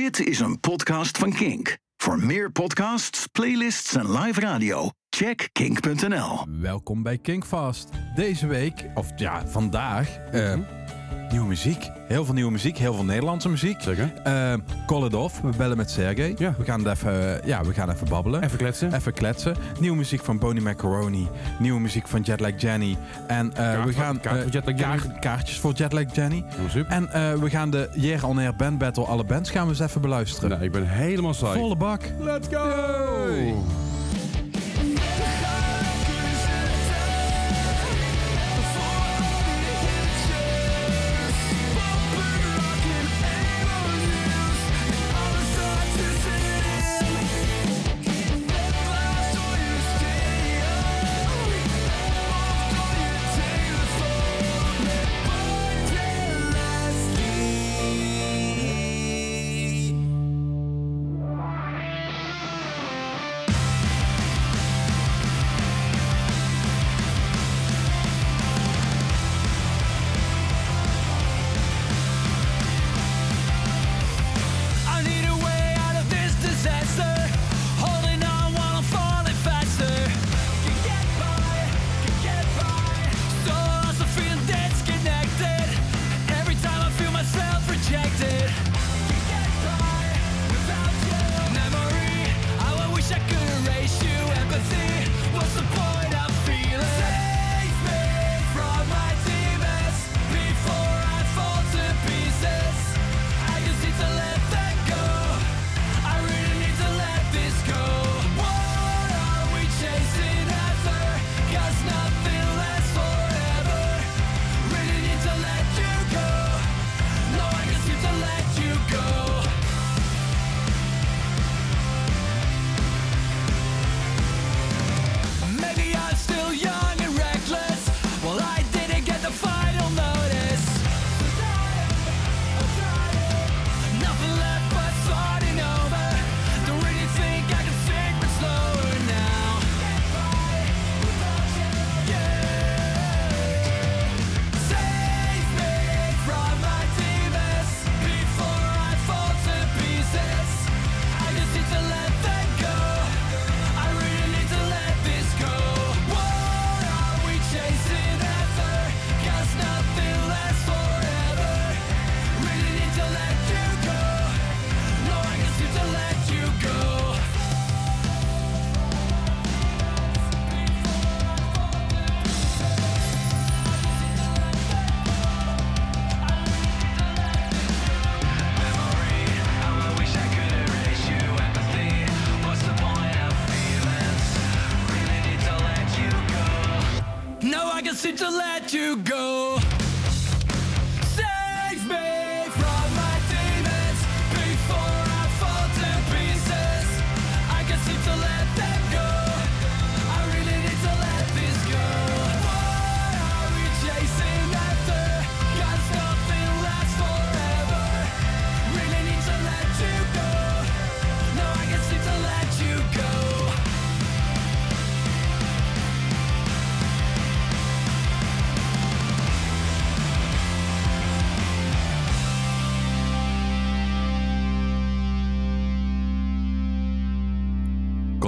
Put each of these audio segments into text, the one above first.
Dit is een podcast van Kink. Voor meer podcasts, playlists en live radio, check kink.nl. Welkom bij Kinkfast. Deze week, of ja, vandaag, eh, nieuwe muziek. Heel veel nieuwe muziek, heel veel Nederlandse muziek. Zeker. Eh, call it off. We bellen met Sergey. Ja. We gaan, even, ja, we gaan even babbelen. Even kletsen. Even kletsen. Nieuwe muziek van Boney Macaroni. Nieuwe muziek van Jetlag Jenny. En eh, we gaan... kaart eh, voor Jetlag Jenny. kaart- kaartjes voor Jetlag Jenny. Oh, super. En eh, we gaan de Year On Air Band Battle, alle bands, gaan we eens even beluisteren. Nou, ik ben helemaal saai. Volle bak. Let's go!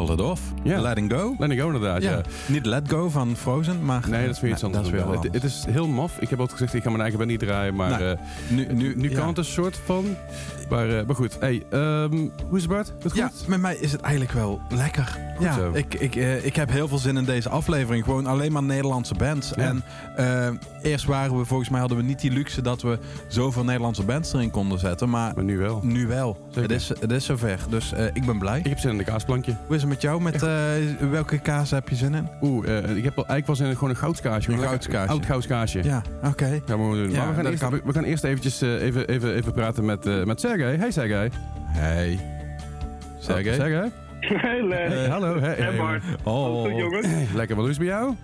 Call it off. Ja. Letting go. Letting go inderdaad, ja. Ja. Niet Let Go van Frozen, maar... Nee, dat is weer iets anders. Dat is weer wel het, het is heel maf. Ik heb altijd gezegd, ik ga mijn eigen band niet draaien. Maar eh, Nu, nu, nu ja. kan het een soort van. Maar, eh, maar goed. Hey, ehm, hoe is het Bart? Het Ja, goed? met mij is het eigenlijk wel lekker. Goed ja, zo. Ik, ik, eh, ik heb heel veel zin in deze aflevering. Gewoon alleen maar Nederlandse bands. Ja. En eerst waren we, volgens mij hadden we niet die luxe dat we zoveel Nederlandse bands erin konden zetten. Maar Maar nu wel. nu wel. Zeker. Het is, het is zover. Dus ik ben blij. Ik heb zin in een kaasplankje. Hoe is het met jou? Met, eh, welke kaas heb je zin in? Oeh, eh, ik heb wel, eigenlijk wel zin in gewoon een goudskaasje. Een goudskaasje. Oud goudskaasje. Ja, oké. Gaan we gewoon doen. Ja, maar we gaan, eerst, kan. we, we gaan eerst eventjes eh, even, even, even praten met, eh met Sergej. Hey Sergej. Hey. Sergej? Hey Les. Hey, hallo. Hey, Hey Bart. Oh. Goed jongens. Lekker, wat is bij jou?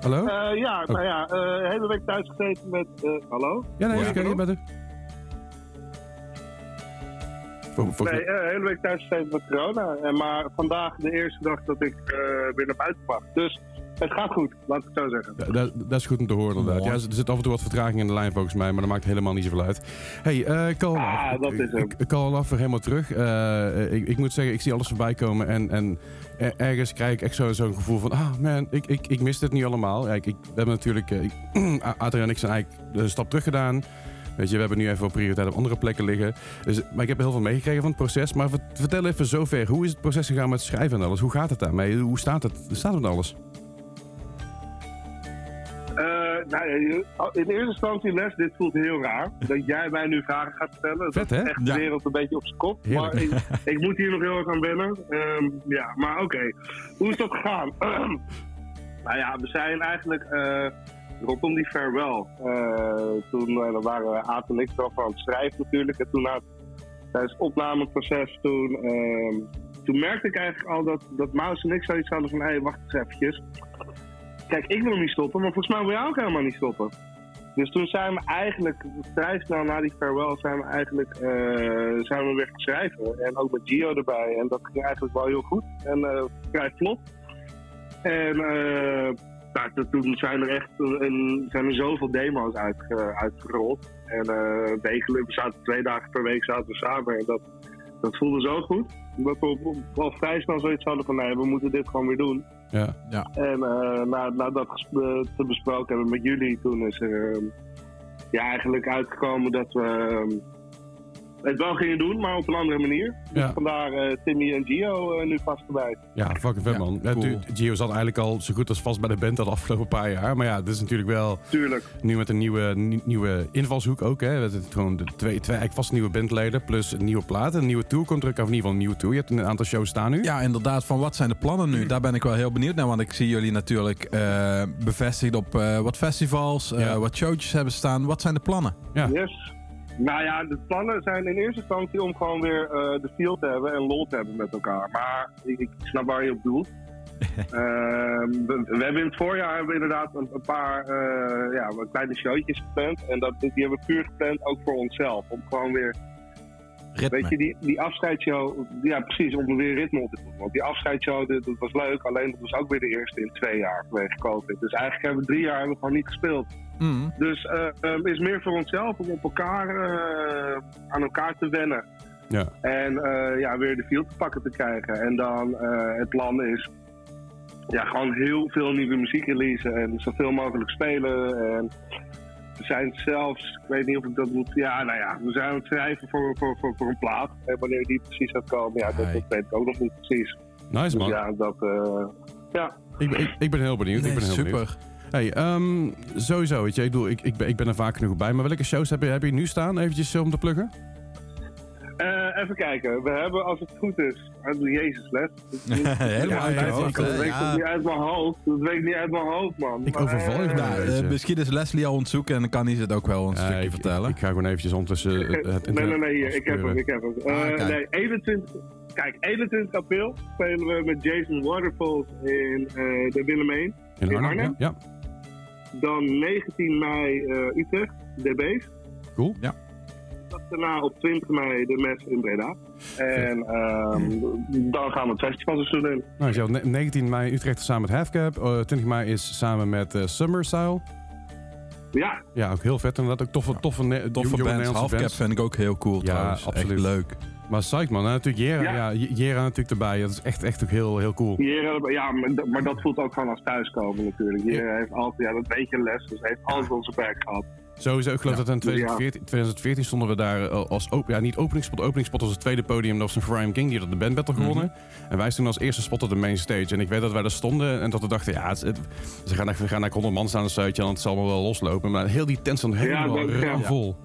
Hallo? Eh, ja, nou ja, eh, hele week thuis gezeten met... eh, hallo? ja, nee, ja. ik kan niet volgens Nee, mij- eh, hele week thuis gezeten met corona. En maar vandaag de eerste dag dat ik eh weer naar buiten mag. Dus het gaat goed, laat ik het zo zeggen. Da- da- dat is goed om te horen inderdaad. Ja, er zit af en toe wat vertraging in de lijn volgens mij, maar dat maakt helemaal niet zoveel uit. hey, eh Call Ah, dat is hem. Ik call af weer helemaal terug. Eh, ik, ik moet zeggen, ik zie alles voorbij komen en, en er- ergens krijg ik echt zo- zo'n gevoel van, ah man, ik, ik, ik mis dit niet allemaal. Ja, ik, ik, we hebben natuurlijk, eh, ik, Adriaan en ik zijn eigenlijk een stap terug gedaan. Weet je, we hebben nu even wel prioriteit op andere plekken liggen. Dus, maar ik heb heel veel meegekregen van het proces. Maar vert- vertel even zover, hoe is het proces gegaan met schrijven en alles? Hoe gaat het daarmee? Hoe staat het? Hoe staat het met alles? Eh, nou, ja, in eerste instantie, Les, dit voelt heel raar. Dat jij mij nu vragen gaat stellen. Dat Vet, is hè? echt de Ja. wereld een beetje op zijn kop. Heerlijk. Maar ik, ik moet hier nog heel erg aan wennen. Ehm, ja, maar oké. Hoe is dat gegaan? nou ja, we zijn eigenlijk eh, rondom die farewell. eh, toen eh, waren we Aad en ik zelf aan het schrijven natuurlijk. En toen na, tijdens het opnameproces, toen, ehm, toen merkte ik eigenlijk al dat, dat Maus en ik zoiets hadden van... Hé, hey, wacht eens eventjes. Kijk, ik wil niet stoppen, maar volgens mij wil jij ook helemaal niet stoppen. Dus toen zijn we eigenlijk vrij snel na die farewell zijn we eigenlijk eh, zijn we weer gaan schrijven. En ook met Gio erbij. En dat ging eigenlijk wel heel goed. En eh, vrij vlot. En nou, to- toen zijn er echt een, zijn er zoveel demo's uitge- uitgerold. En eh, wekelijk, we zaten twee dagen per week zaten we samen. En dat, dat voelde zo goed. Dat we al vrij snel zoiets hadden van nee, we moeten dit gewoon weer doen. Ja. En eh, na, na dat eh, te besproken hebben met jullie, toen is er ehm, ja, eigenlijk uitgekomen dat we ehm, het wel gingen doen, maar op een andere manier. Dus Ja. vandaar eh, Timmy en Gio eh, nu vast erbij. Ja, fucking vet Ja, man. Ja, cool. Gio zat eigenlijk al zo goed als vast bij de band al de afgelopen paar jaar. Maar ja, dit is natuurlijk wel Tuurlijk. nu met een nieuwe, nie- nieuwe invalshoek ook. Hè. Het is gewoon de twee, twee eigenlijk vast nieuwe bandleden plus een nieuwe plaat. Een nieuwe tour komt er ook, of in ieder geval een nieuwe tour. Je hebt een aantal shows staan nu. Ja, inderdaad. Van wat zijn de plannen nu? Daar ben ik wel heel benieuwd naar. Want ik zie jullie natuurlijk eh, bevestigd op eh, wat festivals, eh, Ja. wat showtjes hebben staan. Wat zijn de plannen? Ja. Yes. Nou ja, de plannen zijn in eerste instantie om gewoon weer eh, de field te hebben en lol te hebben met elkaar. Maar ik, ik snap waar je op doelt. Ehm, we, we hebben in het voorjaar hebben we inderdaad een, een paar eh, ja, kleine showtjes gepland. En dat, die hebben we puur gepland ook voor onszelf. Om gewoon weer, Ritme. weet je, die, die afscheidsshow, ja precies, om er weer ritme op te doen. Want die afscheidsshow, dat, dat was leuk, alleen dat was ook weer de eerste in twee jaar vanwege COVID. Dus eigenlijk hebben we drie jaar hebben we gewoon niet gespeeld. Mm. Dus het is meer voor onszelf om op elkaar, eh, aan elkaar te wennen. Ja. En eh, ja, weer de field te pakken te krijgen. En dan eh, het plan is ja, gewoon heel veel nieuwe muziek releasen en zoveel mogelijk spelen. En we zijn zelfs, ik weet niet of ik dat moet, ja, nou ja, we zijn aan het schrijven voor, voor, voor, voor een plaat. En wanneer die precies gaat komen, ja, dat, weet ik ook nog niet precies. Nice Dus man. ja, dat, eh, ja. Ik, ben- ik, ik ben heel benieuwd. Nee, ik ben heel benieuwd. Hey, ehm, sowieso, weet je, ik, bedoel, ik, ik, ben, ik ben er vaak genoeg bij. Maar welke shows heb je, heb je nu staan? Eventjes eh, om te pluggen. Eh, even kijken, we hebben als het goed is, ah, jezus les. Helemaal uit ja, hoofd? Dat weet ik Ja. niet uit mijn hoofd. Dat weet ik niet uit mijn hoofd, man. Ik overval je Maar, vandaag. eh, Nou, misschien is Leslie al ontzoeken en dan kan hij het ook wel een stukje ik, vertellen. Ik, ik ga gewoon eventjes ondertussen het Nee, nee, nee, hier, ik heb hem, ik heb hem. Ah, kijk. nee, 21, kijk, 21 april spelen we met Jason Waterfalls in eh, de Willemijn. In in Arnhem? Arnhem? Ja, Dan 19 mei eh, Utrecht, de Beest. cool. Dat daarna op 20 mei de Mes in Breda. En ehm, dan gaan we het festivalseizoen in. Nou, zo, ne- 19 mei Utrecht samen met Halfcap. Eh 20 mei is samen met eh, Summer Style. Ja, Ja, ook heel vet. Inderdaad, ook toffe, toffe, Toffe jonge bands. Halfcap vind ik ook heel cool Ja, trouwens. absoluut. Echt leuk. Maar Psych man, en natuurlijk Jera, ja. Ja. Jera natuurlijk erbij. Dat is echt, echt ook heel, heel cool. hier, ja maar, dat- voelt ook gewoon als thuiskomen natuurlijk. Hier heeft altijd, ja, dat weet je les, dus heeft altijd onze werk gehad. Sowieso, ik geloof Ja. dat in Dus ja. 2014, 2014 stonden we daar eh, als, op, ja niet openingspot, openingspot was het tweede podium, dat was een Brian King, die had de Band Battle gewonnen. En wij stonden als eerste spot op de main stage. En ik weet dat wij daar stonden en dat we dachten, ja, het, het- ze gaan, we gaan naar 100 man staan een stuitje en het zal wel loslopen. Maar heel die tent stond helemaal dat- ja. ramvol.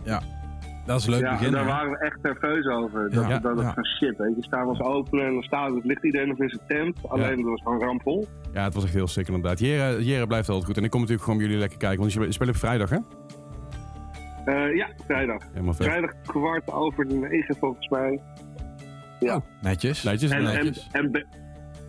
Dat is een leuk ja, begin. daar hè? waren we echt nerveus over. Dat, Ja, dat, dat ja. van shit, weet je. Staan we ons openen en dan staat, het ligt iedereen nog in zijn tent. Alleen dat was gewoon rampvol. Ja, het was echt heel sick inderdaad. Jera, Jera blijft altijd goed. En ik kom natuurlijk gewoon bij jullie lekker kijken, want je speelt op vrijdag hè? Eh, ja, vrijdag. Vrijdag kwart over de negen volgens mij. Ja. Netjes. Netjes, En, en, netjes. en, be-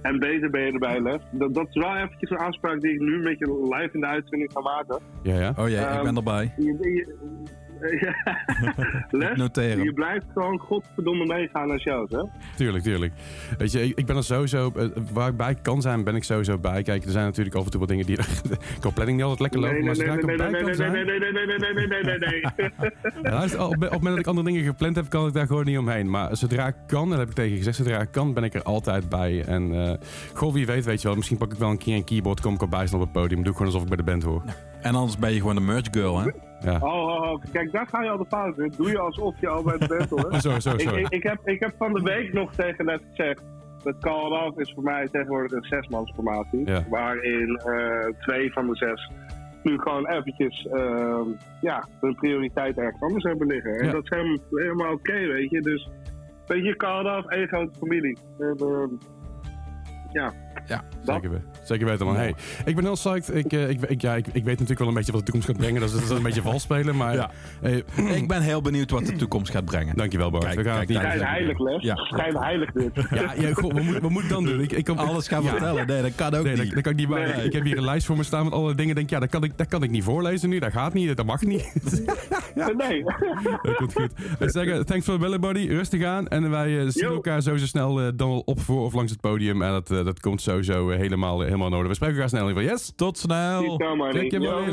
en beter ben je erbij, Les. Dat, dat is wel eventjes een afspraak die ik nu met je live in de uitzending ga maken. Ja, ja. Oh jee, ik Ehm, ben erbij. Je- je- Les, Noteer hem. je blijft gewoon godverdomme meegaan naar shows, hè? Tuurlijk, tuurlijk. Weet je, ik, ik ben er sowieso... eh, waar ik bij kan zijn, ben ik sowieso bij. Kijk, er zijn natuurlijk af en toe wat dingen die... qua planning niet altijd lekker lopen, maar zodra ik erbij kan zijn... nee, nee, nee, nee, nee, nee, nee, nee, nee, nee. Ja, luister, op, op het moment dat ik andere dingen gepland heb, kan ik daar gewoon niet omheen. Maar zodra ik kan, dat heb ik tegen je gezegd, zodra ik kan, ben ik er altijd bij. En eh goh, wie weet, weet je wel, misschien pak ik wel een keer een keyboard, kom ik op bijstaan op het podium, doe ik gewoon alsof ik bij de band hoor. En anders ben je gewoon de merch girl, hè? Ja. Oh, oh, oh, kijk, daar ga je al de fout in. Doe je alsof je al bij de bent hoor. Sorry, sorry, Ik, sorry. ik, ik, heb, ik heb van de week nog tegen net gezegd. Dat Call Off is voor mij tegenwoordig een zesmansformatie. Ja. Waarin eh, twee van de zes nu gewoon eventjes ehm, ja, hun prioriteit ergens anders hebben liggen. En dat is helemaal, helemaal oké, weet je. Dus, weet je, Call Off, één grote familie. En, ehm, ja, Ja. Zeker, we- zeker weten, man. Hey, ik ben heel psyched. Ik, eh, ik, ik, ja, ik, ik weet natuurlijk wel een beetje wat de toekomst gaat brengen. Dat is, dat is een beetje vals spelen, maar... Ja. eh, Ik ben heel benieuwd wat de toekomst gaat brengen. dankjewel, Bart. Kijk, We gaan kijk, het kijk. heilig les. Ja. Schijn heilig dit. Ja, ja goh, wat, moet, wat moet ik dan doen? Ik, ik kom, Alles gaan Ja. vertellen. Nee, dat kan ook Nee, dat, niet. dat kan ik niet. Nee. Ik heb hier een lijst voor me staan met alle dingen. Denk, ja, dat kan, ik, dat kan ik niet voorlezen nu. Dat gaat niet. Dat mag niet. Nee. dat komt goed. Ik zeg, eh, thanks for the belly buddy. Rustig aan. En wij eh, zien Yo. elkaar sowieso snel eh, dan wel op voor of langs het podium. En dat, eh, dat komt sowieso eh, helemaal, helemaal in orde. We spreken elkaar snel in ieder geval. Yes? Tot snel. Zo, man. Check je Yo,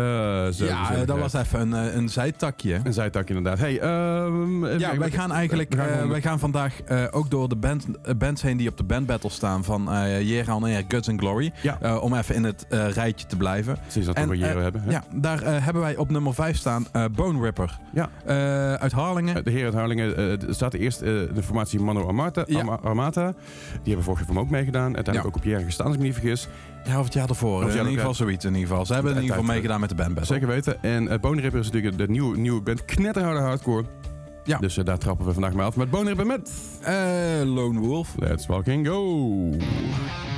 Ja, eh, dat ja. was even een, een zijtakje. Een zijtak inderdaad. Hey, ehm, Ja, wij gaan eigenlijk we gaan eh, wij gaan vandaag eh, ook door de band, bands heen die op de band battle staan van eh Jera en Guts and Glory. Ja. Eh, om even in het eh, rijtje te blijven. Sinds dat we En, eh, hebben. hè? Ja, daar eh, hebben wij op nummer 5 staan eh, Bone Ripper. Ja. Eh, uit Harlingen. De heren uit Harlingen, staat eerst eh, de formatie Mano Armata, Ja. Arma- Armata. Die hebben vorig jaar van me ook meegedaan. Uiteindelijk Ja. ook op Pierre gestaan, als ik me niet vergis. Ja, of het jaar ervoor. Het in ieder geval zoiets in ieder geval. Ze hebben in ieder geval meegedaan met de band battle. Zeker weten. En uh, Bone Ripper is natuurlijk de nieuwe, nieuwe band. Knetterharde hardcore. Ja. Dus eh, daar trappen we vandaag mee af. Met Bone Ripper met... Eh, Lone Wolf. Let's fucking go!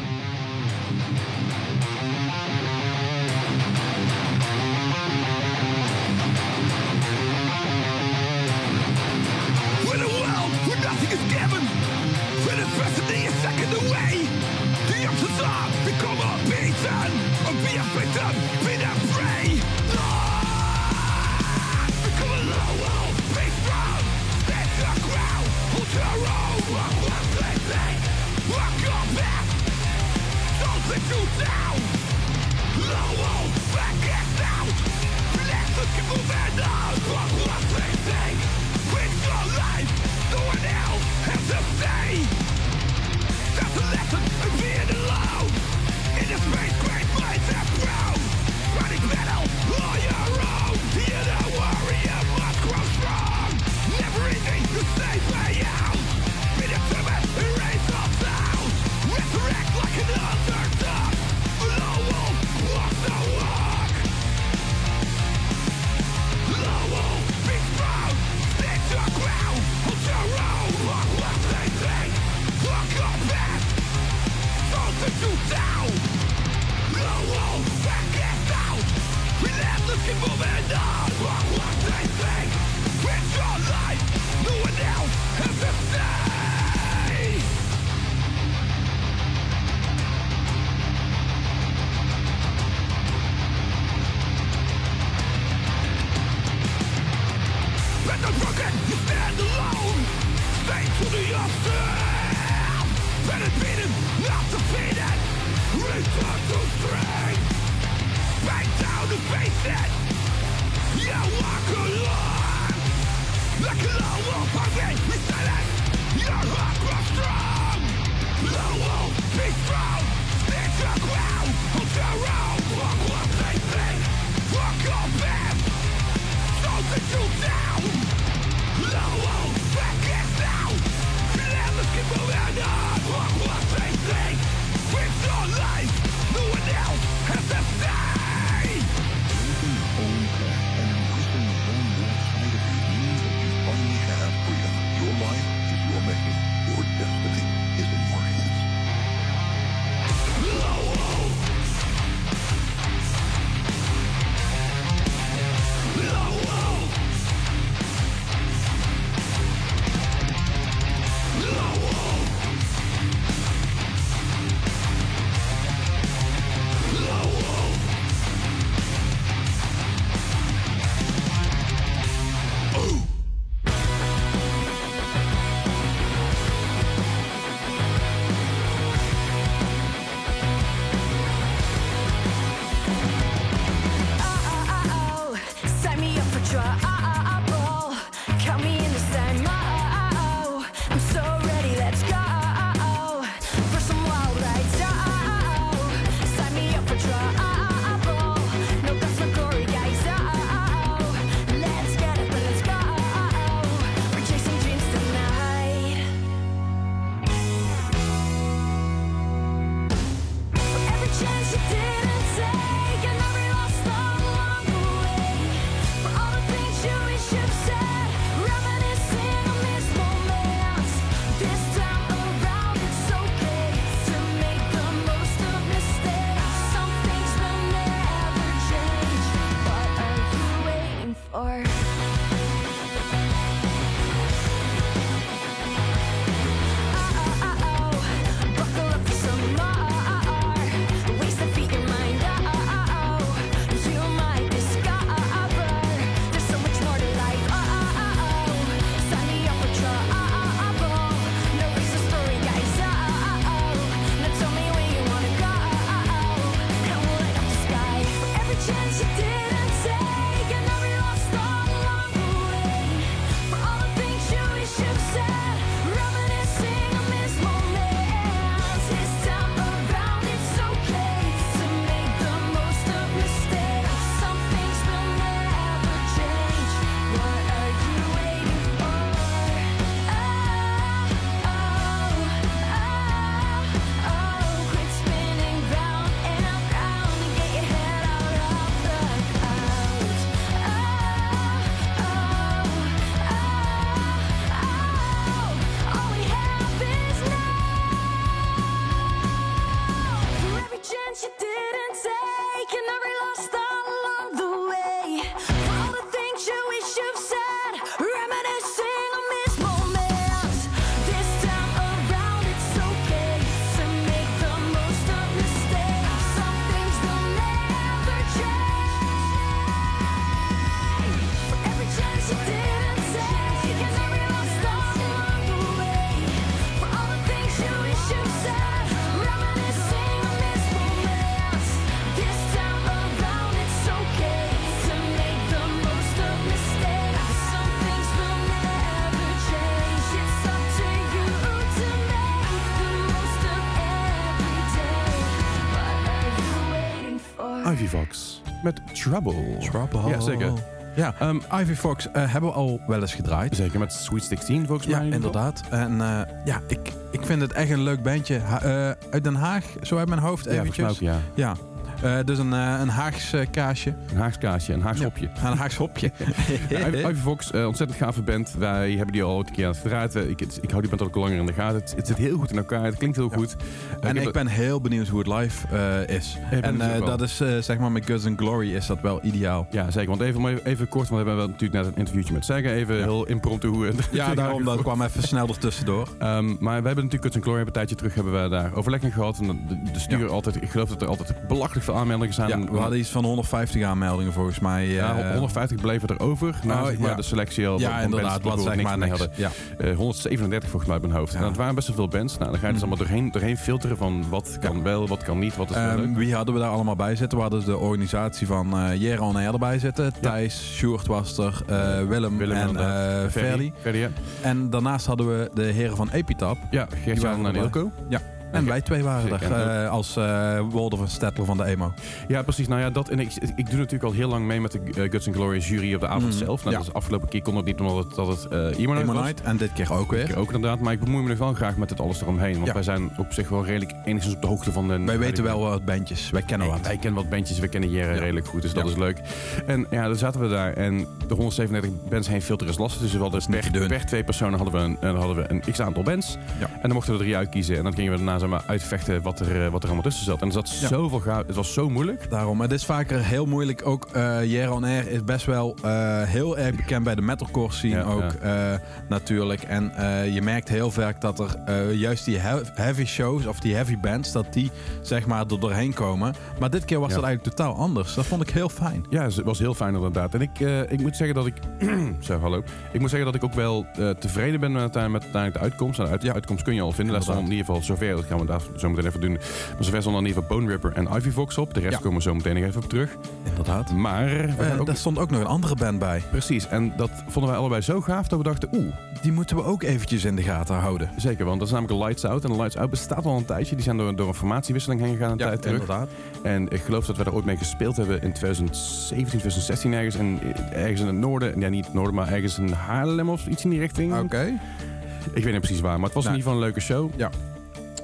Trouble. Trouble. Ja, zeker. Ja, Ehm, Ivy Fox eh, hebben we al wel eens gedraaid. Zeker met Sweet 16 volgens Ja, mij. geval. inderdaad. En eh, ja, ik, ik vind het echt een leuk bandje. Ha- eh, uit Den Haag, zo uit mijn hoofd Ja, eventjes. ook, ja. Ja, Eh, dus een, eh, een Haags eh, kaasje. Een Haags kaasje, een Haags Ja. hopje. Een Haags hopje. Ja, Ivy Fox, ontzettend gave band. Wij hebben die al ooit een keer aan het gedraaid. Ik, ik hou die band ook al langer in de gaten. Het, het zit heel goed in elkaar. Het klinkt heel goed. En ik ben heel benieuwd hoe het live is. En dat is zeg maar met Guts and Glory is dat wel ideaal. Ja, zeker. Want even, even, kort, want we hebben natuurlijk net een interviewtje met Zeggen. Even heel impromptu hoe Ja, daarom dat kwam even snel ertussendoor. Ehm, maar we hebben natuurlijk Cuts and Glory een tijdje terug hebben we daar overleg in gehad. En de, Ja. altijd, ik geloof dat er altijd belachelijk veel aanmeldingen zijn. Ja, En- we hadden iets van 150 aanmeldingen volgens mij. eh, ja, 150 bleven er over. Oh, zeg maar, ja. de selectie al. Ja, inderdaad. Wat zeg maar niks hadden. Ja. Eh, 137 volgens mij op mijn hoofd. Ja. En dat waren best wel veel bands. Nou, dan ga je dus allemaal doorheen, doorheen filteren van wat kan wel, wat kan niet, wat is leuk. wie hadden we daar allemaal bij zitten? We hadden de organisatie van eh Jera on Air erbij zitten. Thijs, Sjoerd was er, eh, Willem, Willem en eh ja. En daarnaast hadden we de heren van Epitap. Ja, Geert-Jan en. Ilko. En wij twee waren Zeker, er. eh, als eh Wolder van Stettler van de EMO. Ja, precies. Nou ja, dat, en ik, ik doe natuurlijk al heel lang mee met de eh, Guts and Glory jury op de avond Mhm. zelf. Nou, Ja. dat is afgelopen keer kon het niet omdat het, dat het eh Emo Night EMO was. Night. En dit keer ook weer. Ik ook inderdaad, maar ik bemoei me nog wel graag met het alles eromheen. Want Ja. wij zijn op zich wel redelijk enigszins op de hoogte van de... Wij weten wel wat bandjes. Wij kennen wat. wij kennen wat bandjes, we kennen Jere Ja. redelijk goed, dus dat is leuk. En ja, dan zaten we daar en de 137 bands heen filteren is lastig. Dus we hadden niet per, per twee personen hadden we een, en hadden we een x-aantal bands. Ja. En dan mochten we er drie uitkiezen. En dan gingen we daarna zeg maar, uitvechten wat er, eh, wat er allemaal tussen zat. En er zat Ja. zoveel gaaf, het was zo moeilijk. Daarom. Het is vaker heel moeilijk. Ook eh Jera on Air is best wel eh, heel erg bekend bij de metalcore scene Ja, ook eh, natuurlijk. En eh, je merkt heel vaak dat er eh, juist die he- heavy shows of die heavy bands, dat die zeg maar er doorheen komen. Maar dit keer was dat eigenlijk totaal anders. Dat vond ik heel fijn. Ja, het was heel fijn inderdaad. En ik, eh, ik moet zeggen dat ik... zo, hallo. Ik moet zeggen dat ik ook wel eh, tevreden ben met, met uiteindelijk de uitkomst. En de uit- Ja. uitkomst kun je al vinden. Dat is in ieder geval zover gaan we daar zo meteen even doen. Maar zover stond dan in geval Bone Ripper en Ivy Fox op. De rest Ja. komen we zo meteen nog even op terug. Inderdaad. Maar Eh, ook... daar stond ook nog een andere band bij. Precies, en dat vonden wij allebei zo gaaf dat we dachten, oeh, Die moeten we ook eventjes in de gaten houden. zeker, want dat is namelijk Lights Out. En Lights Out bestaat al een tijdje. Die zijn door, door een formatiewisseling heen gegaan een tijd terug. inderdaad. En ik geloof dat we er ooit mee gespeeld hebben in 2017, 2016 ergens. En ergens in het noorden, ja niet het noorden, maar ergens in Haarlem of iets in die richting. Oké. Ik weet niet precies waar, maar het was in Nee. ieder geval een leuke show. Ja.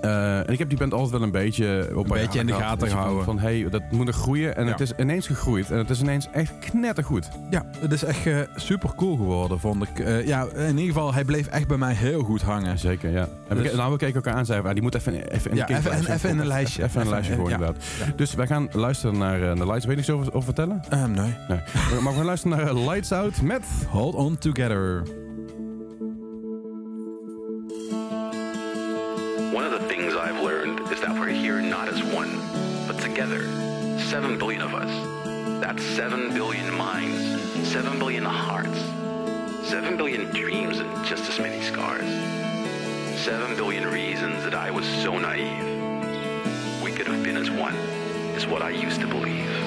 Eh, en ik heb die band altijd wel een beetje op mijn beetje in de gaten gehouden. Van, hey, dat moet nog groeien. En Ja. het is ineens gegroeid. En het is ineens echt knettergoed. Ja, het is echt eh, super cool geworden, vond ik. Eh, ja, in ieder geval, hij bleef echt bij mij heel goed hangen. Zeker, ja. En we, Dus- nou, we keken elkaar aan en zeiden, ah, die moet even, even in Ja, de even- even in een lijstje. Even in een lijstje gooien, ja. inderdaad. Dus wij gaan luisteren naar de Lights. Weet je niks over, over vertellen? Ehm, nee. Nee. maar we gaan luisteren naar Lights Out met... Hold on together. 7 billion of us. That's 7 billion minds, 7 billion hearts, 7 billion dreams, and just as many scars. 7 billion reasons that I was so naive. We could have been as one, is what I used to believe.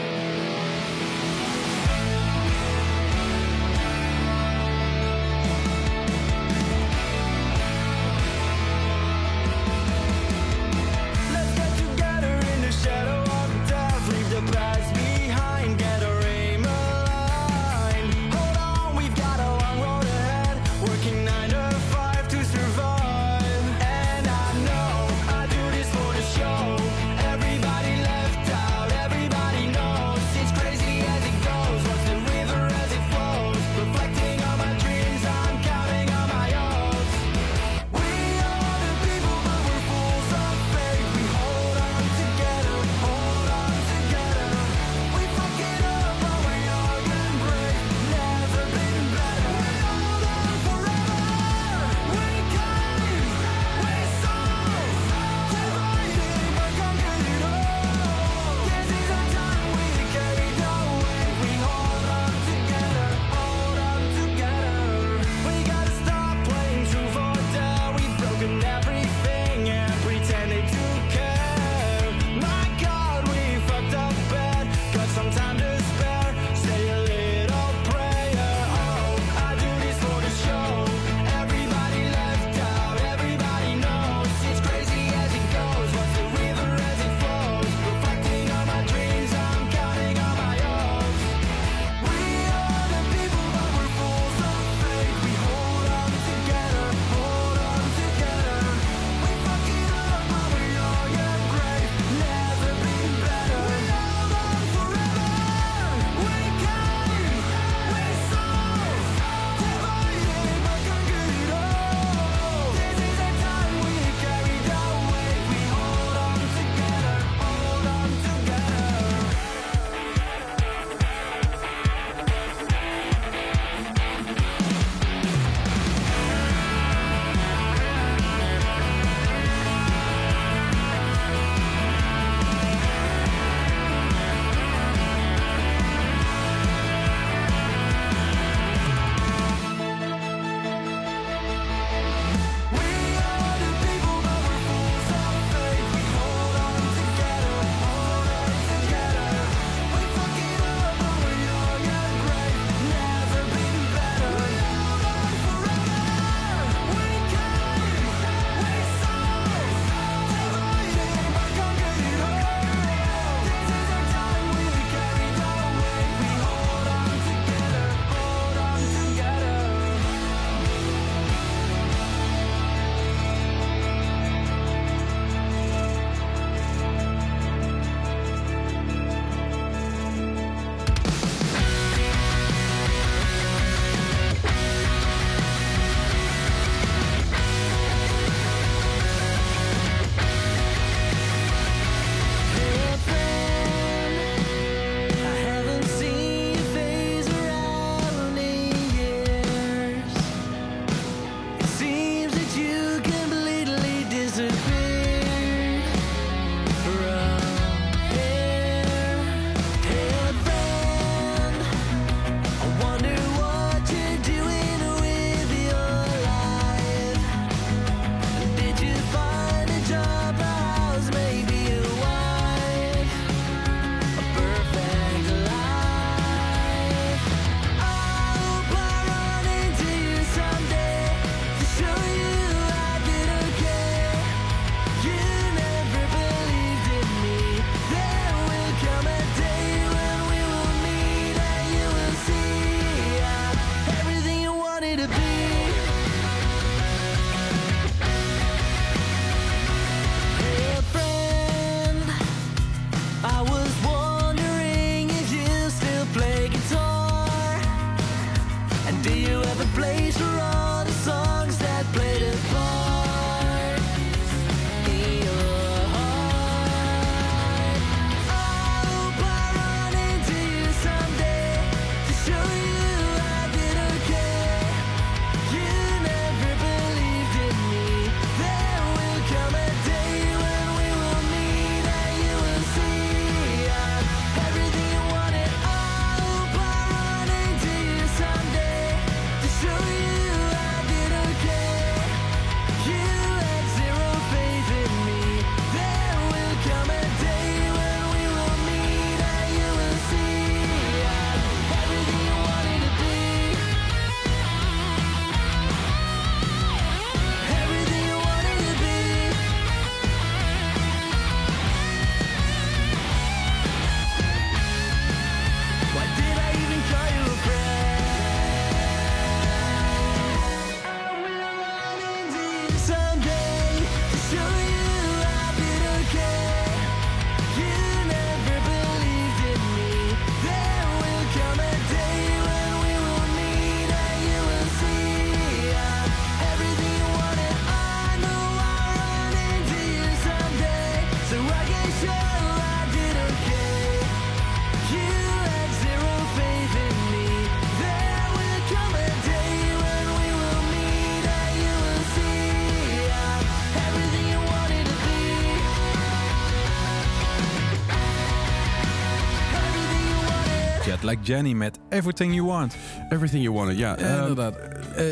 Jetlag Jenny met Everything You Want. Everything You Wanted, ja. Ehm, inderdaad. Eh,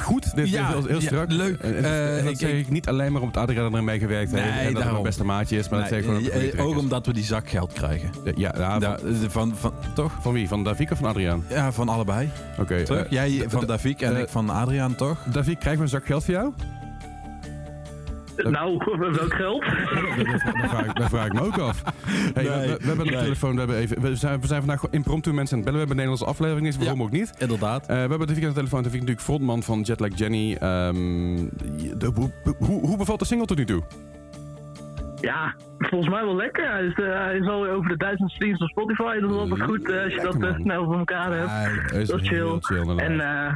goed, dit Ja, is heel, ja, strak. leuk. En, en Eh, dat ik- zeg ik niet alleen maar omdat Adriaan er mee gewerkt heeft en dat daarom. mijn beste maatje is, maar dat zeg ik gewoon eh, ook is. omdat we die zakgeld krijgen. Ja, ja, van, eh, van, van, toch? van wie? Van Davik of van Adriaan? Ja, van allebei. Oké. Toch? eh, Jij van Davik en eh, ik van Adriaan, toch? Davik, krijgen we een zak geld voor jou? Nou, welk geld? Dat, dat, vraag, ik- dat vraag ik me ook af. Hey, we, we- we hebben een nee. telefoon, we, hebben even, we, zijn, we zijn vandaag gewoon impromptu mensen aan het bellen. We hebben een Nederlandse aflevering, is waarom Ja. ook niet. Inderdaad. Eh, we hebben de telefoon. Davik is natuurlijk frontman van Jetlag Jenny. Ehm, de, hoe, hoe, hoe bevalt de single tot nu toe? Ja, volgens mij wel lekker. Hij is, eh, hij is al over de duizend streams op Spotify. Dat is altijd goed eh, als je Lekker, dat man. snel voor elkaar hebt. Dat is chill. chill En eh,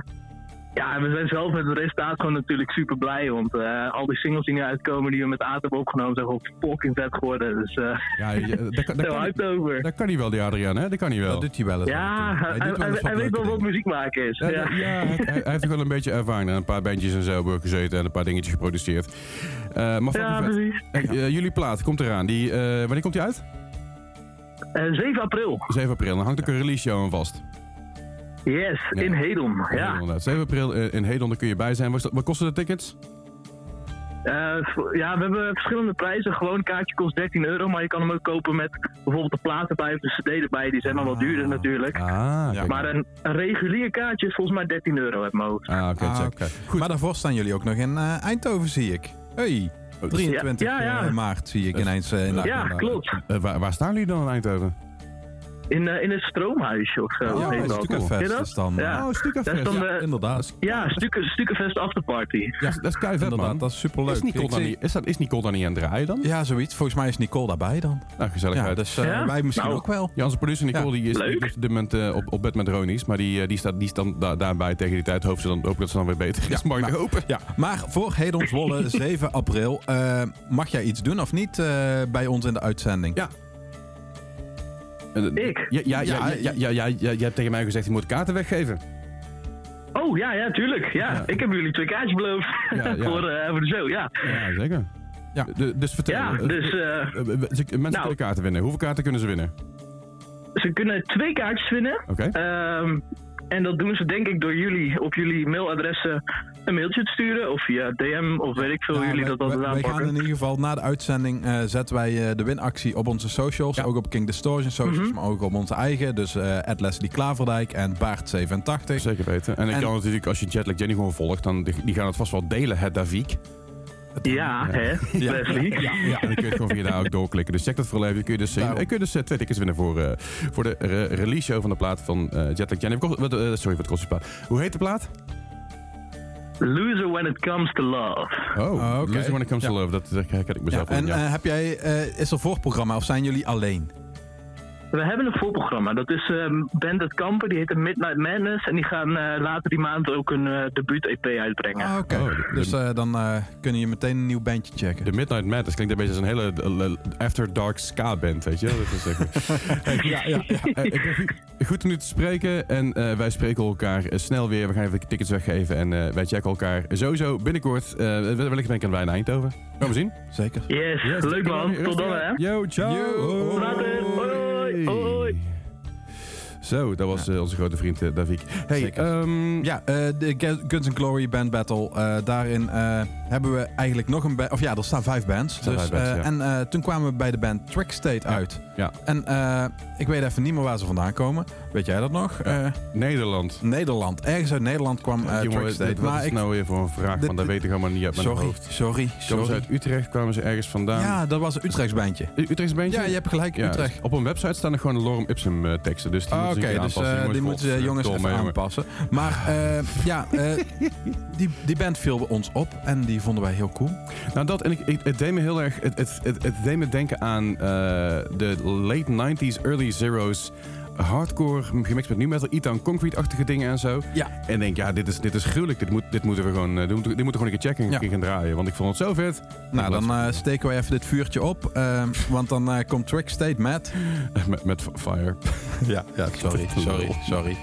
ja, we zijn zelf met het resultaat gewoon natuurlijk super blij. Want eh, al die singles die nu uitkomen, die we met Aad hebben opgenomen, zijn gewoon fucking vet geworden. Dus eh ja, je- daar, kan- daar, kan, hyped over. daar kan hij wel, die Adriaan, hè? Dat kan hij wel. Dat doet hij wel eens. Ja, hij, wel hij- eens hij weet wel wat muziek maken is. Ja, Ja, ja, hij, hij- hij heeft er wel een beetje ervaring en een paar bandjes en zo gezeten en een paar dingetjes geproduceerd. Eh maar Ja, precies. Hey, eh, jullie plaat komt eraan. Die, eh, wanneer komt die uit? Eh, 7 april. 7 april. Dan hangt ook een release show aan vast. Yes, Ja. in Hedon. Ja. Inderdaad. 7 april eh, in Hedon, daar kun je bij zijn. Wat, kosten de tickets? Eh, ja, we hebben verschillende prijzen. Gewoon een kaartje kost 13 euro, maar je kan hem ook kopen met bijvoorbeeld de plaat erbij of de cd erbij. Die zijn dan wat duurder natuurlijk. Ah, kijk. Maar een, een regulier kaartje is volgens mij 13 euro uit mijn hoofd. Ah, oké, Ah. Goed. Maar daarvoor staan jullie ook nog in eh, Eindhoven, zie ik. Hey, 23 Ja, ja, ja. eh, maart zie ik ineens eh, in de Ja, klopt. Waar, waar staan jullie dan in Eindhoven? In, eh, in het stroomhuisje of zo. Ja, dat. Ken je Stukenfest dat? is dan. Ja. eh, Oh, Dat is Stukafest. dan Ja, de, inderdaad. ja, Stuken, Stukenfest Afterparty. ja, dat is kei vet, Inderdaad, man. dat is superleuk. Is Nicole, Ik dan zie- niet, is, dat, is Nicole dan niet aan het draaien dan? Ja, zoiets. Volgens mij is Nicole daarbij dan. Nou, gezellig Ja, uit. dus eh, Ja? wij misschien Nou. ook wel. Ja, onze producer Nicole die is, Leuk. die op dit moment eh, op, op bed met Ronies. Maar die, eh, die, staat, die is dan da- daarbij tegen die tijd. Hoop, ze dan, hoop dat ze dan weer beter is. Ja, Mag maar- hopen. Ja, maar voor Hedon Zwolle 7 april. eh, mag jij iets doen of niet eh, bij ons in de uitzending? Ja. Eh, Ik? Ja, ja, ja, Ja, ja, ja, ja, ja, ja, je hebt tegen mij gezegd, je moet kaarten weggeven. Oh ja, ja, tuurlijk. Ja, Ja. ik heb jullie twee kaartjes beloofd Ja, ja. voor, eh, voor de show. Ja, Ja, zeker. Ja. De- dus vertel. ja eh, dus mensen Nou. kunnen kaarten winnen. Hoeveel kaarten kunnen ze winnen? ze kunnen twee kaartjes winnen. Oké. Ehm, en dat doen ze denk ik door jullie op jullie mailadressen een mailtje te sturen. Of via DM of weet ik veel Ja, jullie wij- dat altijd wij, wij gaan aanpakken. in ieder geval na de uitzending eh, zetten wij eh, de winactie op onze socials. Ja. Ook op King Distortion socials, Mhm. maar ook op onze eigen. Dus eh Leslie Klaverdijk en Baart87. Zeker weten. En ik En- kan natuurlijk, als je Jetlag Jenny gewoon volgt, dan die, die gaan het vast wel delen, het Davik. Ja, hè, Leslie. Ja, ja, en dan kun je het gewoon via daar ook doorklikken. Dus check dat vooral even. Dan kun je dus, Daarom. kun je dus eh, twee tickets winnen voor, eh, voor de re- release show van de plaat van eh Jetlag Jenny. Eh, sorry, wat kost die plaat? Hoe heet de plaat? Loser when it comes to love. Oh, Oh, oké. Losing When It Comes to. Love. Dat, herken ik mezelf en ja. heb jij, eh, is er voorprogramma of zijn jullie alleen? We hebben een voorprogramma. Dat is band uit Kampen, die heet Midnight Madness. En die gaan eh, later die maand ook een eh, debuut-EP uitbrengen. Ah, oké. Oh, de- dus eh, dan eh kun je meteen een nieuw bandje checken. De Midnight Madness klinkt een beetje als een hele After Dark ska band, weet je wel? Dat is echt- Ja, ja. eh, ik ben goed- om nu te spreken en eh, wij spreken elkaar eh, snel weer. We gaan even tickets weggeven en eh, wij checken elkaar sowieso binnenkort. eh wellicht ben ik aan wij in Eindhoven. Gaan we zien. Zeker. Yes, Yes, leuk man. Tot dan hè. Yo, ciao. Yo. Later. Hoi, hoi. Zo, dat was eh, onze grote vriend uh, Davik. Hey, ehm, Ja, eh, de Gu- Guns N' Glory Band Battle. eh, daarin eh, hebben we eigenlijk nog een band. Of ja, er staan vijf bands. Dus, vijf bands, eh, ja. En eh, toen kwamen we bij de band Trick State uit. Ja. En eh, ik weet even niet meer waar ze vandaan komen. Weet jij dat nog? Eh, Nederland. Nederland. Ergens uit Nederland kwam eh, Jongen, State. wat is ik, nou weer voor een vraag? dit- Want dat weet ik helemaal niet uit mijn sorry, hoofd. sorry, Komen ze sorry. uit Utrecht? Kwamen ze ergens vandaan? Ja, dat was een Utrechts bandje. U- Utrechts bandje? Ja, je hebt gelijk, Utrecht. Op een website staan er gewoon lorem ipsum eh, teksten. Dus die moeten Oké, dus aanpassen. eh, die moeten ze jongens even aanpassen. Maar eh, ja, eh, die, die band viel ons op en die vonden wij heel cool. Nou, dat en ik, ik- het deed me heel erg. Het, het, het, het deed me denken aan de late 90s, early zeros. Hardcore, gemixt met nu metal, E-Town Concrete-achtige dingen en zo. Ja. En denk, ja, dit is, dit is gruwelijk. Dit, moet, dit moeten we gewoon, eh, dit moeten, dit moeten we gewoon een keer checken en Ja. gaan draaien. Want ik vond het zo vet. Nou, dan eh, steken we even dit vuurtje op. eh, want dan eh, komt Trick State met... met, met fire. Ja, ja sorry, sorry, sorry.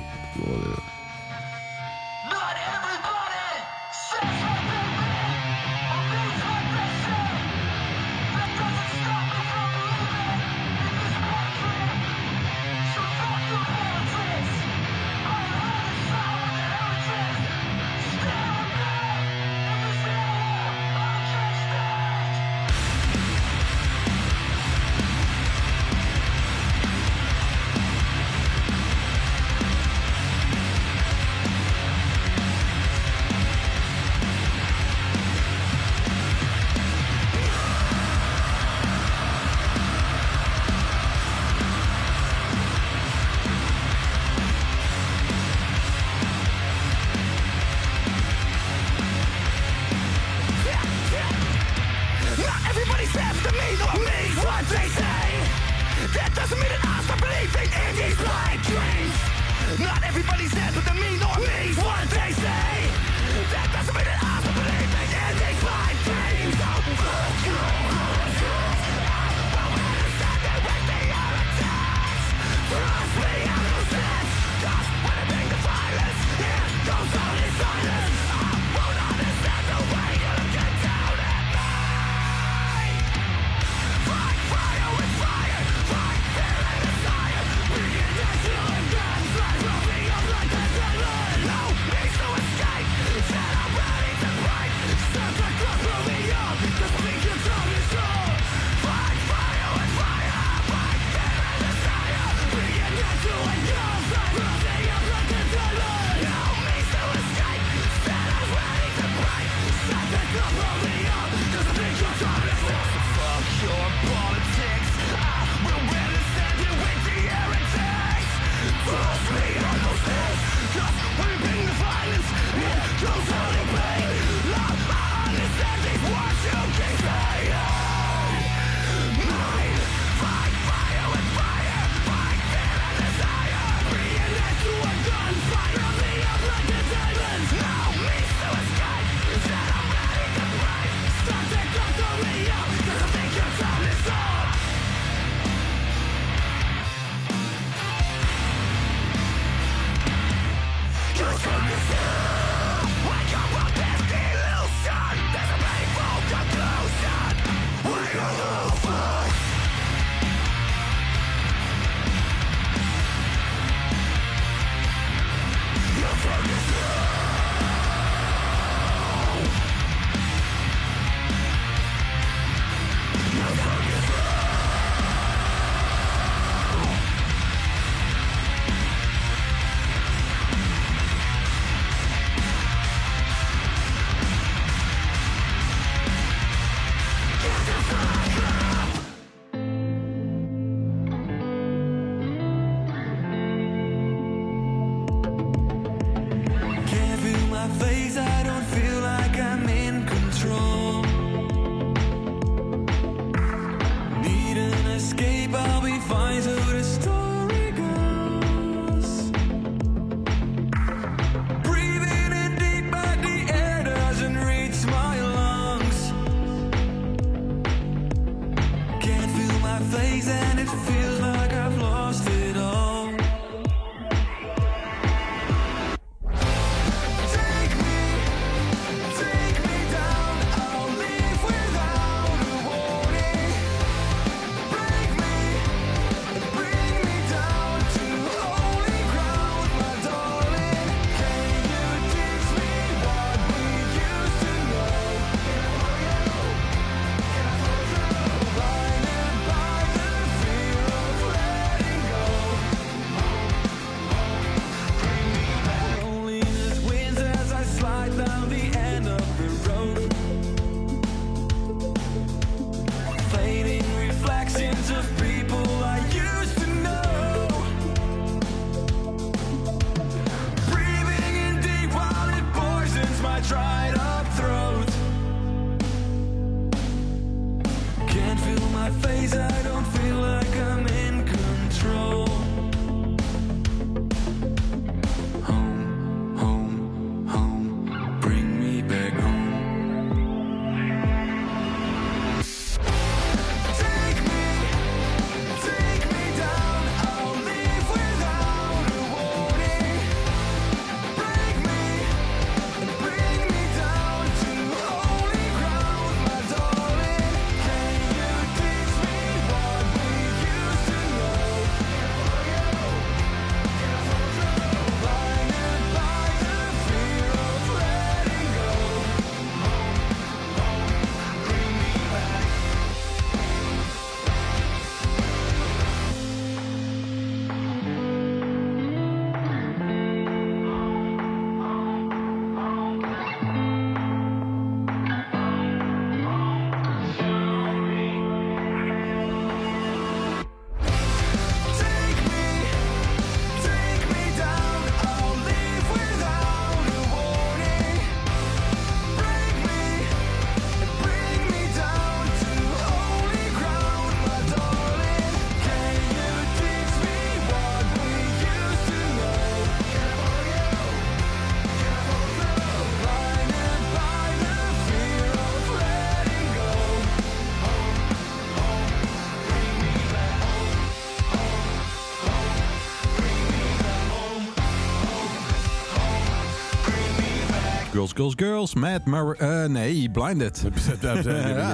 Girls, Girls, Girls met Mar eh, nee, Blinded.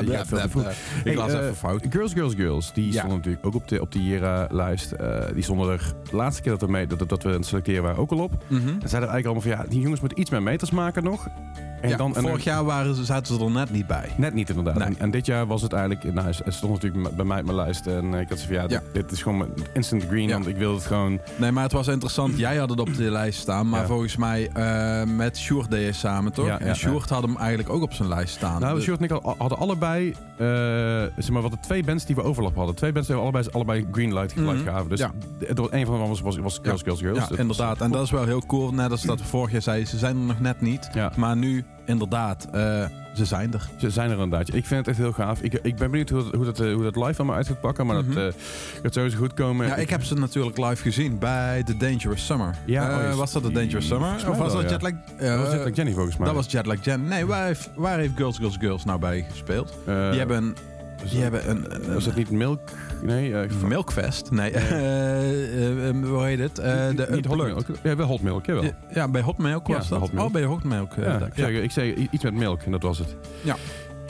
Ja, vroeg. Ik las eh, even fout. Girls, Girls, Girls. Die Ja. stonden natuurlijk ook op de, op die Jira-lijst. Eh, die stonden er de laatste keer dat we, mee, dat, dat we aan het selecteren waren ook al op. Mhm. En zeiden eigenlijk allemaal van ja, die jongens moeten iets meer meters maken nog. En Ja, dan, vorig jaar waren ze, zaten ze er net niet bij. Net niet inderdaad. Nee. En, en dit jaar was het eigenlijk, nou, het stond natuurlijk bij mij op mijn lijst. En eh, ik had zoiets van ja, Ja. Dit, dit is gewoon instant green. Ja. Want ik wil het gewoon. Nee, maar het was interessant. Jij had het op de lijst staan, maar Ja. volgens mij eh, met Sjoerd deed je samen, toch? Ja, ja, en Sjoerd had hem eigenlijk ook op zijn lijst staan. Nou, Dus- Sjoerd en ik al- hadden allebei, eh, zeg maar, wat de twee bands die we overlap hadden. Twee bands die we allebei, allebei green light Mhm. light gaven. Dus Ja. het was een van hen was, was, was Girls, Girls, Girls. Ja, inderdaad. En dat is wel heel cool. Net als dat we vorig jaar zeiden, ze zijn er nog net niet. Ja. Maar nu, inderdaad, eh, ze zijn er. Ze zijn er inderdaad. Ik vind het echt heel gaaf. Ik, ik ben benieuwd hoe dat, hoe dat, eh, hoe dat live allemaal uit gaat pakken. Maar Mhm. dat eh, gaat sowieso goed komen. Ja, ik heb ze natuurlijk live gezien bij The Dangerous Summer. Ja, Eh, oh, was dat The Dangerous Summer? Of was wel, dat ja. Jetlag? dat was Jetlag Jenny volgens mij. Dat was Jetlag Jen. Nee, waar heeft, waar heeft Girls, Girls, Girls nou bij gespeeld? Die hebben, die dat- hebben een, een, Was het niet Milk? Nee, een Milkfest. Nee, eh, eh, hoe heet het? Niet- de niet Hot. Ja, wel Hot Milk, jawel. Ja, bij Hot Milk was dat. bij. Oh, bij Hot Milk. Ja, dat- ik, zei, ik zei iets met milk en dat was het. Ja.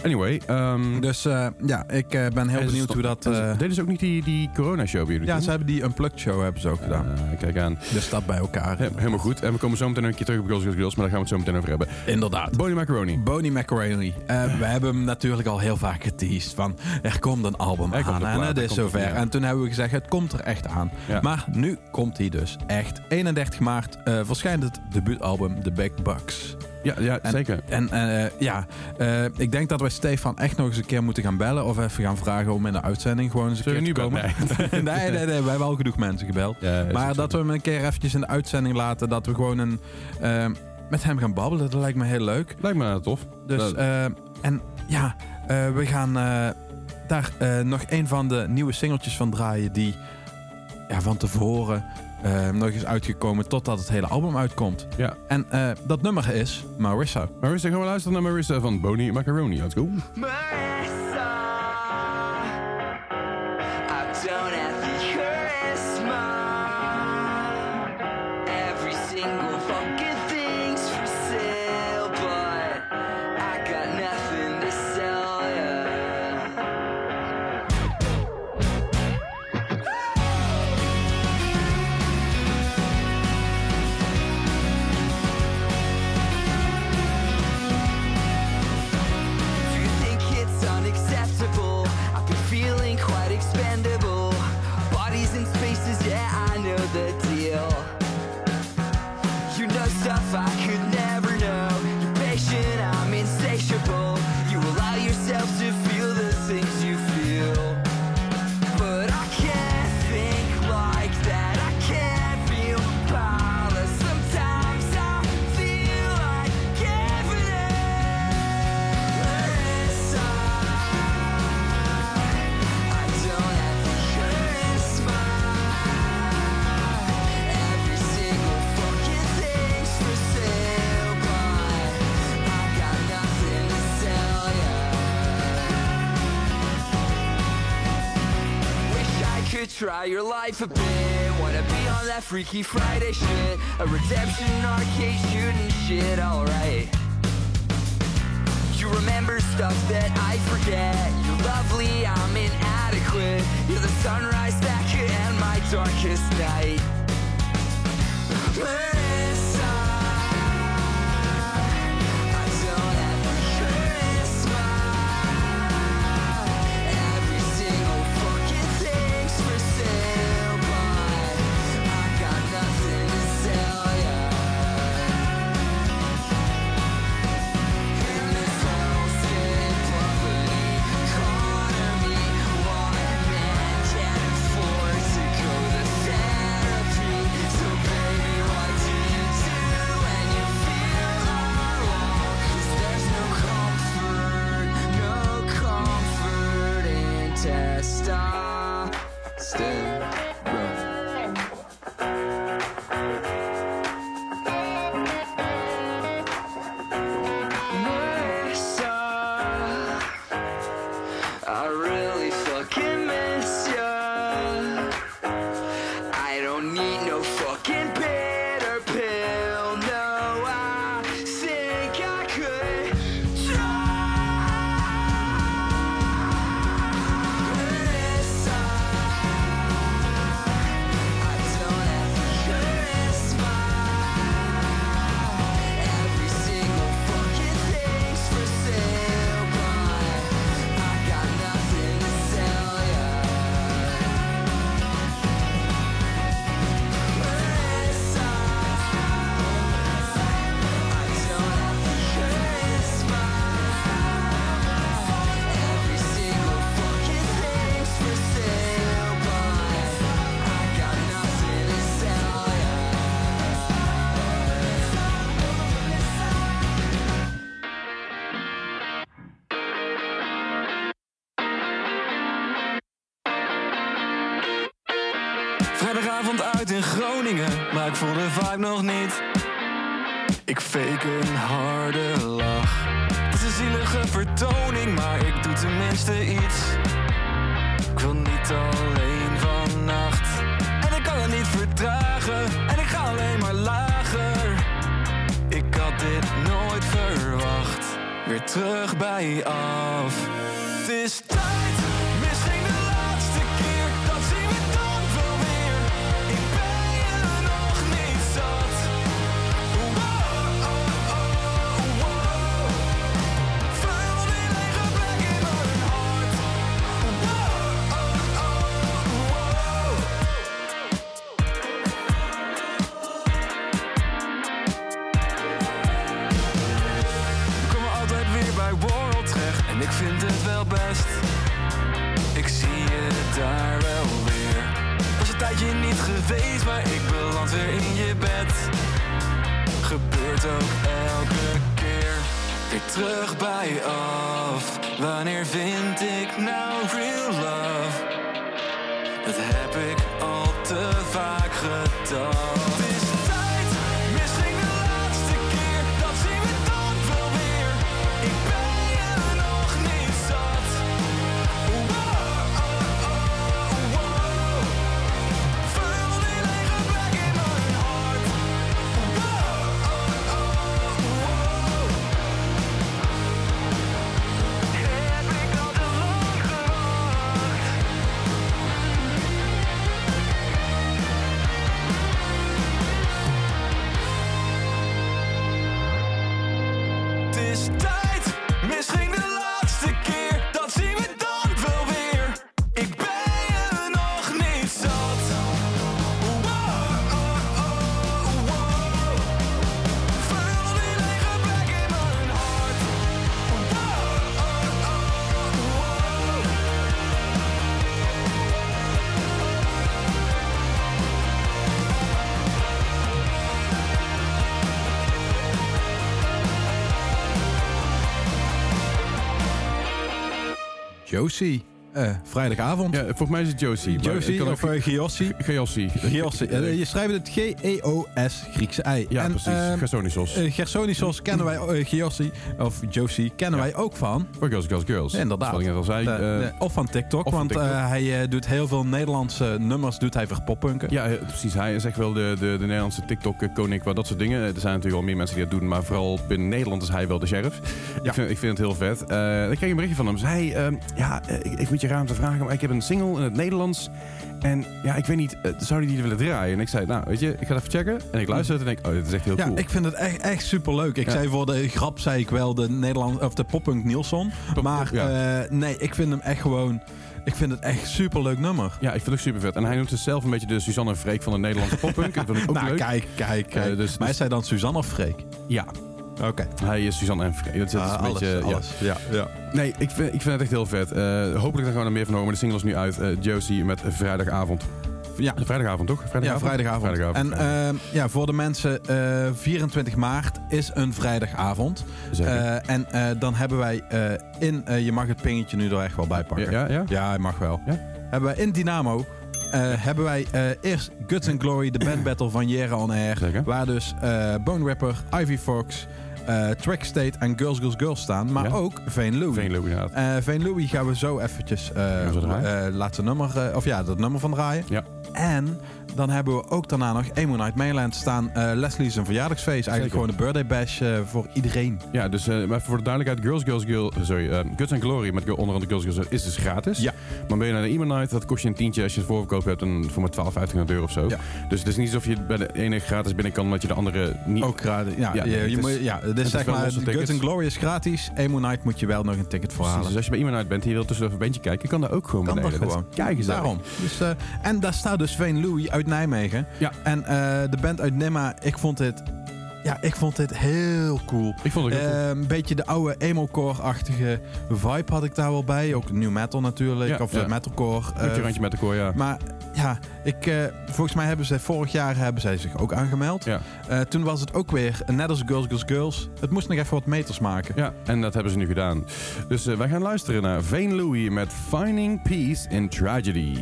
Anyway. ehm Dus eh, ja, ik eh, ben heel benieuwd hoe dat... ze- eh, Deden ze ook niet die, die corona-show bij jullie ja, toen? ze hebben die Unplugged show hebben ze ook gedaan. Kijk aan. Dus dat bij elkaar. He- helemaal goed. En we komen zo meteen een keer terug op Girls, Girls, Girls. Maar daar gaan we het zo meteen over hebben. Inderdaad. Bonnie Macaroni. Bonnie Macaroni. We hebben hem natuurlijk al heel vaak geteased. Van er komt een album Er aan en het is zover. En toen hebben we gezegd, het komt er echt aan. Ja. Maar nu komt hij dus echt. 31 maart verschijnt het debuutalbum The Big Bucks. Ja, ja En- zeker. En eh, ja, eh, ik denk dat wij Stefan echt nog eens een keer moeten gaan bellen. Of even gaan vragen om in de uitzending gewoon eens een Zullen keer te komen. Nee, nee, nee, we hebben al genoeg mensen gebeld. Ja, maar dat we hem een keer eventjes in de uitzending laten. Dat we gewoon een, eh, met hem gaan babbelen. Dat lijkt me heel leuk. Lijkt me tof. Dus, en ja, we gaan daar nog een van de nieuwe singeltjes van draaien. Die ja, van tevoren eh, nog eens uitgekomen totdat het hele album uitkomt. Ja. En eh, dat nummer is Marissa. Marissa, gaan we luisteren naar Marissa van Bonnie Macaroni. Let's go. Marissa, try your life a bit. Wanna be on that Freaky Friday shit. A redemption arcade shooting shit, alright. You remember stuff that I forget. You're lovely, I'm inadequate. You're the sunrise that could end my darkest night. star. Still. In Groningen, maar ik voel de vibe nog niet. Ik fake een harde lach. Het is een zielige vertoning, maar ik doe tenminste iets. Ik wil niet alleen vannacht. En ik kan het niet verdragen, en ik ga alleen maar lager. Ik had dit nooit verwacht. Weer terug bij af. Josie. Eh, vrijdagavond. Ja, volgens mij is het Josie. Josie of uh. Giossi. Giossi. Eh, je schrijft het G-E-O-S, Griekse ei. Ja, En, precies. ehm, Gersonisos. eh, Gersonisos kennen wij, eh, of Josie, kennen wij ook van. Voor Girls, Girls, Girls. Ja, inderdaad. Zoals ik net al zei. De- eh, de- of van TikTok, of van want TikTok. eh, hij eh, doet heel veel Nederlandse nummers doet hij verpoppunken. Ja, eh, precies. Hij is echt wel de, de, de Nederlandse TikTok-koning qua dat soort dingen. Er zijn natuurlijk wel meer mensen die dat doen, maar vooral binnen Nederland is hij wel de sheriff. Ik, vind, ik vind het heel vet. Eh ik kreeg een berichtje van hem. Zei, hij, ehm, ja, eh, ik, ik moet je raar om te vragen, maar ik heb een single in het Nederlands. En ja, ik weet niet, eh, zou die die willen draaien? En ik zei, nou, weet je, ik ga het even checken. En ik luister het en denk, oh, dit is echt heel Ja, cool. ik vind het echt, echt superleuk. Ik Ja. zei voor de grap, zei ik wel de Nederland of de poppunk Nielsen. Maar ja. eh, nee, ik vind hem echt gewoon. Ik vind het echt superleuk nummer. Ja, ik vind het ook super vet. En hij noemt zichzelf een beetje de Suzanne Freek van de Nederlandse poppunk. Dat vind ik ook nou, leuk. kijk, kijk, kijk. Eh, dus- maar is hij dan Suzanne of Freek? Ja, Oké. hij is Suzanne en. Dat is, Ah, een alles, beetje, ja. alles. Ja. Ja. Nee, ik vind, ik vind het echt heel vet. Eh, hopelijk gaan we er meer van horen. Maar de single is nu uit. eh, Josie met vrijdagavond. Ja. Vrijdagavond, toch? Ja, vrijdagavond. Vrijdagavond. En ja, voor de mensen, eh 24 maart is een vrijdagavond. Zeker. Eh, en eh, dan hebben wij eh, in, eh, je mag het pingetje nu er echt wel bij pakken. ja, ja, ja? Ja, hij mag wel. Ja? Hebben wij in Dynamo eh, hebben wij eh, eerst Guts and Glory, de band battle van Jera on Air. Zeker. Waar dus eh Bone Rapper, Ivy Fox, eh Track State en Girls Girls Girls staan. Maar Ja. ook Veen Louie. Veen Louie, inderdaad. Eh, Veen Louie gaan we zo eventjes eh, laten nummer, of ja, dat nummer van draaien. Ja. En dan hebben we ook daarna nog Emo Night Mainland staan. eh Leslie's een verjaardagsfeest. Eigenlijk Zeker. gewoon een birthday bash eh, voor iedereen. Ja, dus maar voor de duidelijkheid, Girls, Girls, Girls, sorry, Guts and Glory met onder andere Girls, Girls, is dus gratis. Ja. Maar ben je naar de Emo Night, dat kost je een tientje als je het voorverkoop hebt en voor maar 12, 1500 euro of zo. Ja. Dus het is niet alsof je bij de ene gratis binnen kan, omdat je de andere niet... Ook gratis. Ja, Ja, je, je is- moet, ja, dus is zeg maar, Guts and Glory is gratis. Emo Night moet je wel nog een ticket voor halen. dus als je bij Emo Night bent en je wilt tussen een bandje kijken, kan dat ook gewoon Kan dat beneden. gewoon. is keigezellig. Daarom. Dus, en daar staat dus Veen Louie uit Nijmegen. Ja. En eh, de band uit Nimma, ik vond dit... Ja, ik vond dit heel cool. Ik vond het heel cool. Een beetje de oude emo-core-achtige vibe had ik daar wel bij. Ook new metal natuurlijk. Ja, of ja. metalcore. Een eh, randje met de koor, ja. maar ja, ik, eh, volgens mij hebben ze vorig jaar hebben zij zich ook aangemeld. Ja. Eh, toen was het ook weer, net als Girls, Girls, Girls. Het moest nog even wat meters maken. Ja, en dat hebben ze nu gedaan. Dus wij gaan luisteren naar Vane Louie met Finding Peace in Tragedy.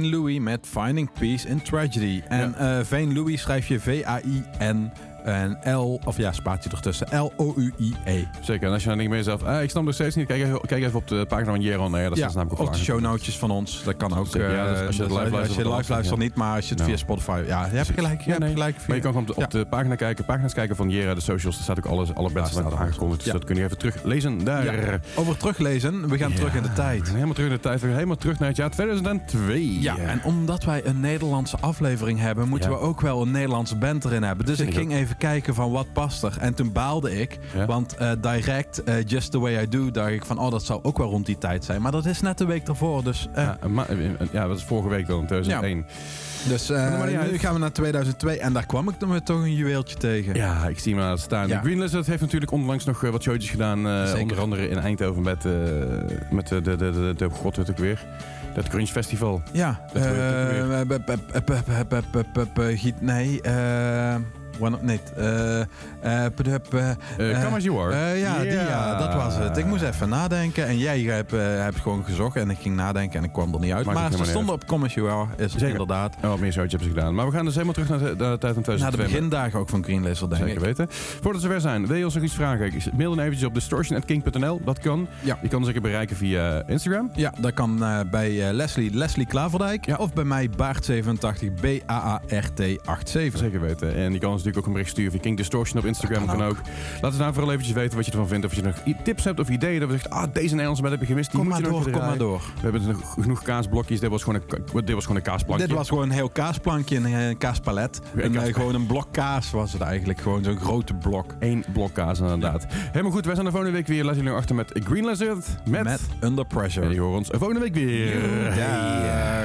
Vane Louis met Finding Peace in Tragedy. En eh Vane Louis schrijf je V-A-I-N en L, of ja, spaatje ertussen, L-O-U-I-E. Zeker, en als je dan denkt bij jezelf, ah, ik snap nog steeds niet, kijk even, kijk even op de pagina van Jeroen. Nee, dat Ja, is namelijk ook of de wel shownootjes van ons. Dat kan ook. Zeker, ja, eh, dus als je dus live luistert, als je dan live luistert niet, maar als je het Nou. via Spotify... Ja, je hebt gelijk. Je Ja, hebt gelijk. Maar je kan gewoon op de, Ja. op de pagina kijken, pagina's kijken van Jera, de socials. Daar staat ook alles, alle staan alles. aangekondigd. Dus dat kun je even teruglezen daar. Over teruglezen, we gaan terug in de tijd. Helemaal terug in de tijd. We gaan helemaal terug naar het jaar 2002. Ja, en omdat wij een Nederlandse aflevering hebben, moeten we ook wel een Nederlandse band erin hebben. Dus ik ging even kijken van wat past er. En toen baalde ik, want direct, Just The Way I Do, dacht ik van oh, dat zou ook wel rond die tijd zijn. Maar dat is net de week ervoor, dus... Ja, ja, dat is vorige week dan, 2001. Dus nu gaan we naar 2002 en daar kwam ik dan toch een juweeltje tegen. Ja, ik zie maar aan het staan. Ja. Green Lizard heeft natuurlijk onlangs nog wat showtjes gedaan. Onder andere in Eindhoven met, met de, de, de, de, de god weet ik weer. Dat Crunch Festival. Ja. Dat uh, Nee, one, nee, eh, eh, Eh Come As You Are. ja, die, ja, dat was het. Ik moest even nadenken en jij hebt, hebt gewoon gezocht en ik ging nadenken en ik kwam er niet uit. Maakt maar ze stonden op Come As You Are, is Zeker. inderdaad. En wat meer showtjes hebben ze gedaan. Maar we gaan dus helemaal terug naar de, naar de tijd van 2002. Na de begindagen ook van Green Lizard, denk Zeker ik. weten. Voordat we zover zijn, wil je ons nog iets vragen? Mail dan eventjes op distortion.king.nl. Dat kan. Ja. Je kan ons zeker bereiken via Instagram. Ja, dat kan bij Leslie, Leslie Klaverdijk Ja. of bij mij Baart87 B-A-A-R-T-87. Zeker weten. En je kan ons natuurlijk ook een bericht sturen via King Distortion op Instagram. Kan Kan ook. Laat ons nou vooral eventjes weten wat je ervan vindt. Of je nog tips hebt of ideeën. Dat we zeggen, ah, deze Nederlandse band heb je gemist. Die Kom moet maar je door, kom maar door. We hebben genoeg kaasblokjes. Dit was gewoon een, dit was gewoon een kaasplankje. Dit was gewoon een heel kaasplankje, een, eh, kaaspalet. Een, kaas- eh, gewoon een blok kaas was het eigenlijk. Gewoon zo'n grote blok. Eén blok kaas inderdaad. Helemaal goed. Wij zijn de volgende week weer. Laat jullie nog achter met Green Lizard. Met... Met Under En Pressure. die horen ons volgende week weer. Ja.